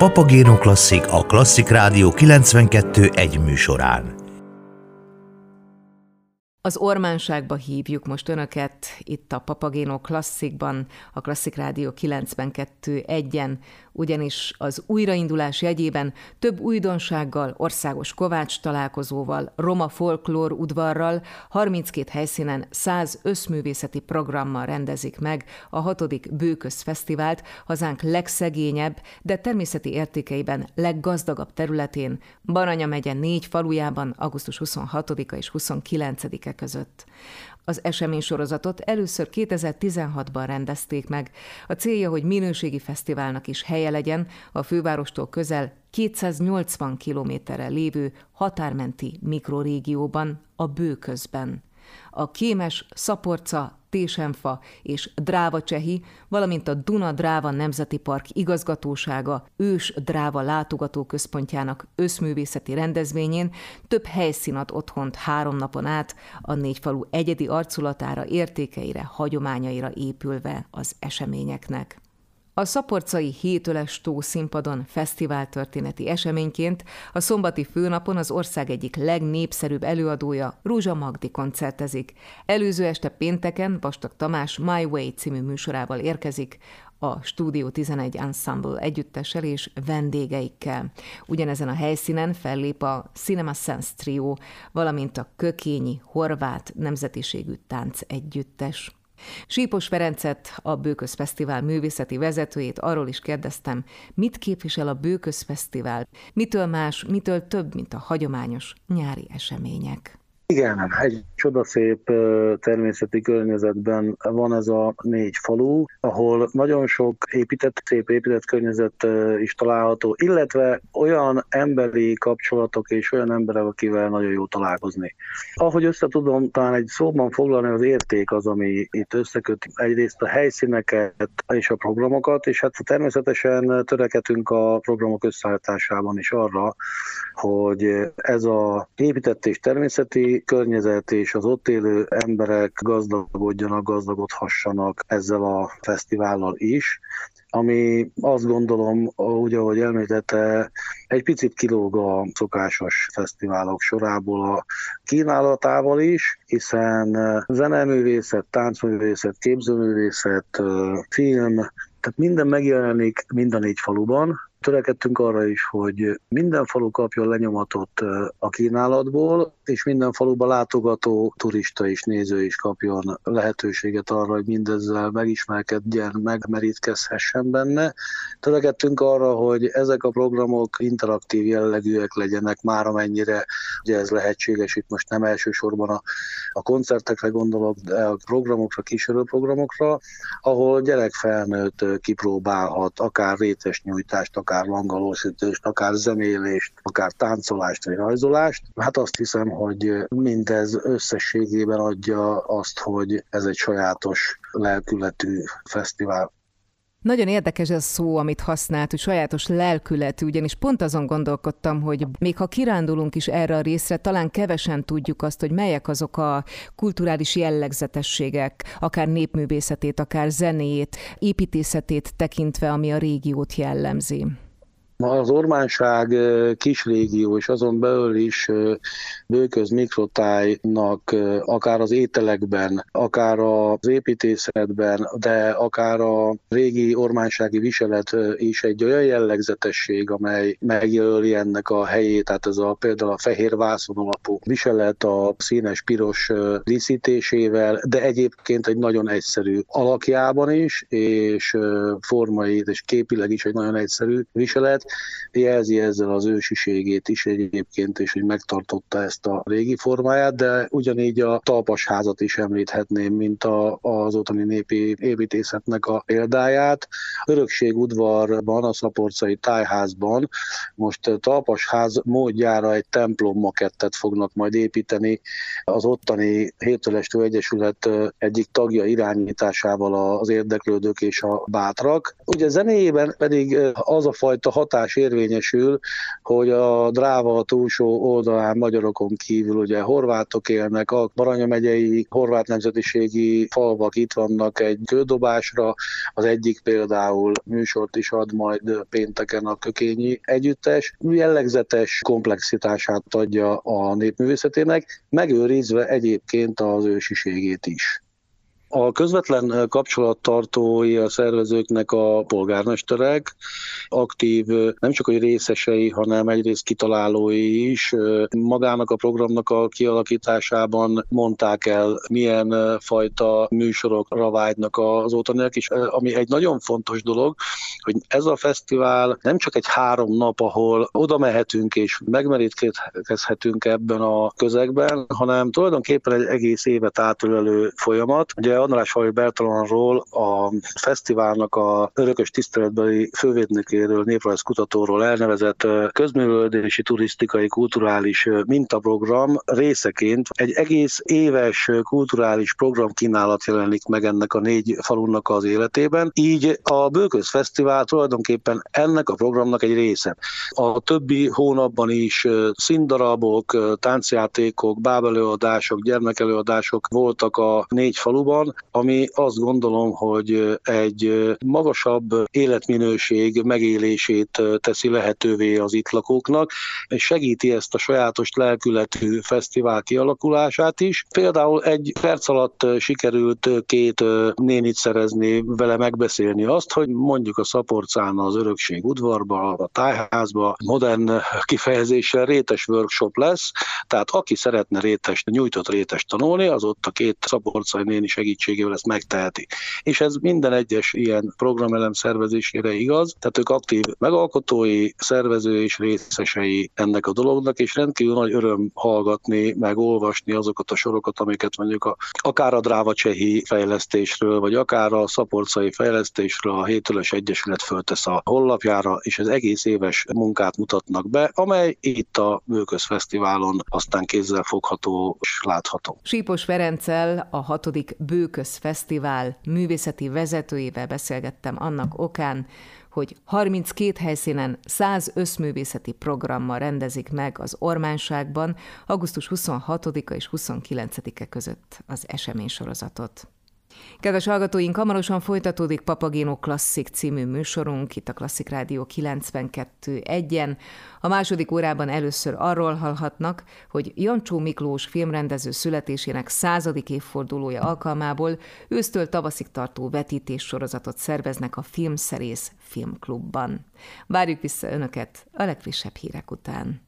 Papagéno Klasszik a Klasszik Rádió 92 egy műsorán. Az ormánságba hívjuk most Önöket itt a Papagéno Klasszikban, a Klasszik Rádió 92 egyen ugyanis az újraindulás jegyében több újdonsággal, országos kovács találkozóval, roma folklór udvarral, 32 helyszínen 100 összművészeti programmal rendezik meg a hatodik Bőköz Fesztivált hazánk legszegényebb, de természeti értékeiben leggazdagabb területén, Baranya megye négy falujában augusztus 26-a és 29-e között. Az eseménysorozatot először 2016-ban rendezték meg. A célja, hogy minőségi fesztiválnak is helye legyen a fővárostól közel 280 kilométerre lévő határmenti mikrorégióban, a Bőközben. A Kémes, Szaporca, Tésenfa és Dráva Csehi, valamint a Duna-Dráva Nemzeti Park igazgatósága ős Dráva látogató központjának összművészeti rendezvényén több helyszín ad otthont három napon át a négy falu egyedi arculatára, értékeire, hagyományaira épülve az eseményeknek. A szaporcai hétöles tó színpadon fesztiváltörténeti eseményként a szombati főnapon az ország egyik legnépszerűbb előadója Rúzsa Magdi koncertezik. Előző este pénteken Vastag Tamás My Way című műsorával érkezik, a Studio 11 Ensemble együttessel és vendégeikkel. Ugyanezen a helyszínen fellép a Cinema Sense Trio, valamint a Kökényi Horvát Nemzetiségű Tánc Együttes. Sípos Ferencet, a Bőköz Fesztivál művészeti vezetőjét arról is kérdeztem, mit képvisel a Bőköz Fesztivál, mitől más, mitől több, mint a hagyományos nyári események. Igen, egy csodaszép természeti környezetben van ez a négy falu, ahol nagyon sok épített, szép épített környezet is található, illetve olyan emberi kapcsolatok és olyan emberek, akivel nagyon jó találkozni. Ahogy össze tudom talán egy szóban foglalni, az érték az, ami itt összeköti egyrészt a helyszíneket és a programokat, és hát természetesen törekedünk a programok összeállításában is arra, hogy ez a épített és természeti környezet és az ott élő emberek gazdagodjanak, gazdagodhassanak ezzel a fesztivállal is, ami azt gondolom, úgy ahogy említette, egy picit kilóg a szokásos fesztiválok sorából a kínálatával is, hiszen zeneművészet, táncművészet, képzőművészet, film, tehát minden megjelenik mind a négy faluban, Törekedtünk arra is, hogy minden falu kapjon lenyomatot a kínálatból, és minden faluba látogató turista és néző is kapjon lehetőséget arra, hogy mindezzel megismerkedjen, megmerítkezhessen benne. Törekedtünk arra, hogy ezek a programok interaktív jellegűek legyenek, már amennyire ugye ez lehetséges, itt most nem elsősorban a, a koncertekre gondolok, de a programokra, kísérőprogramokra, ahol gyerek felnőtt kipróbálhat akár rétes nyújtást, akár langalósítést, akár zenélést, akár táncolást vagy rajzolást. Hát azt hiszem, hogy mindez összességében adja azt, hogy ez egy sajátos lelkületű fesztivál. Nagyon érdekes ez a szó, amit használt, hogy sajátos lelkületű, ugyanis pont azon gondolkodtam, hogy még ha kirándulunk is erre a részre, talán kevesen tudjuk azt, hogy melyek azok a kulturális jellegzetességek, akár népművészetét, akár zenéjét, építészetét tekintve, ami a régiót jellemzi. Az Ormánság kis régió, és azon belül is bőköz mikrotájnak akár az ételekben, akár az építészetben, de akár a régi ormánsági viselet is egy olyan jellegzetesség, amely megjelöli ennek a helyét, tehát ez a például a fehér vászon alapú viselet a színes piros díszítésével, de egyébként egy nagyon egyszerű alakjában is, és formai és képileg is egy nagyon egyszerű viselet, jelzi ezzel az ősiségét is egyébként, és hogy megtartotta ezt a régi formáját, de ugyanígy a talpasházat is említhetném, mint a, az ottani népi építészetnek a példáját. Örökség udvarban, a szaporcai tájházban most talpasház módjára egy templom makettet fognak majd építeni az ottani Hétölestő Egyesület egyik tagja irányításával az érdeklődők és a bátrak. Ugye zenéjében pedig az a fajta hatás hatás érvényesül, hogy a dráva túlsó oldalán magyarokon kívül ugye horvátok élnek, a Baranya megyei horvát nemzetiségi falvak itt vannak egy kődobásra, az egyik például műsort is ad majd pénteken a Kökényi Együttes, jellegzetes komplexitását adja a népművészetének, megőrizve egyébként az ősiségét is. A közvetlen kapcsolattartói a szervezőknek a polgármesterek, aktív nem csak hogy részesei, hanem egyrészt kitalálói is. Magának a programnak a kialakításában mondták el, milyen fajta műsorokra vágynak az ótaniak is, ami egy nagyon fontos dolog, hogy ez a fesztivál nem csak egy három nap, ahol oda mehetünk és megmerítkezhetünk ebben a közegben, hanem tulajdonképpen egy egész évet átölelő folyamat. Ugye András Hajó Bertalanról, a fesztiválnak a örökös tiszteletbeli fővédnökéről, kutatóról elnevezett közművöldési, turisztikai, kulturális mintaprogram részeként egy egész éves kulturális program kínálat jelenik meg ennek a négy falunnak az életében. Így a Bőköz Fesztivál tulajdonképpen ennek a programnak egy része. A többi hónapban is színdarabok, táncjátékok, bábelőadások, gyermekelőadások voltak a négy faluban, ami azt gondolom, hogy egy magasabb életminőség megélését teszi lehetővé az itt lakóknak, és segíti ezt a sajátos lelkületű fesztivál kialakulását is. Például egy perc alatt sikerült két nénit szerezni, vele megbeszélni azt, hogy mondjuk a Szaporcán az Örökség udvarba, a tájházba modern kifejezéssel rétes workshop lesz, tehát aki szeretne rétes, nyújtott rétes tanulni, az ott a két szaporcai néni segítségével segítségével ezt megteheti. És ez minden egyes ilyen programelem szervezésére igaz, tehát ők aktív megalkotói, szervező és részesei ennek a dolognak, és rendkívül nagy öröm hallgatni, meg olvasni azokat a sorokat, amiket mondjuk a, akár a Dráva Csehi fejlesztésről, vagy akár a szaporcai fejlesztésről a Hétölös Egyesület föltesz a hollapjára, és ez egész éves munkát mutatnak be, amely itt a Bőköz Fesztiválon aztán kézzel fogható és látható. Sípos Ferenccel a hatodik Bőköz Fesztivál művészeti vezetőjével beszélgettem annak okán, hogy 32 helyszínen 100 összművészeti programmal rendezik meg az Ormánságban augusztus 26-a és 29-e között az eseménysorozatot. Kedves hallgatóink, hamarosan folytatódik Papagéno Klasszik című műsorunk itt a Klasszik Rádió 92.1-en. A második órában először arról hallhatnak, hogy Jancsó Miklós filmrendező születésének századik évfordulója alkalmából ősztől tavaszig tartó vetítés sorozatot szerveznek a Filmszerész Filmklubban. Várjuk vissza Önöket a legfrissebb hírek után.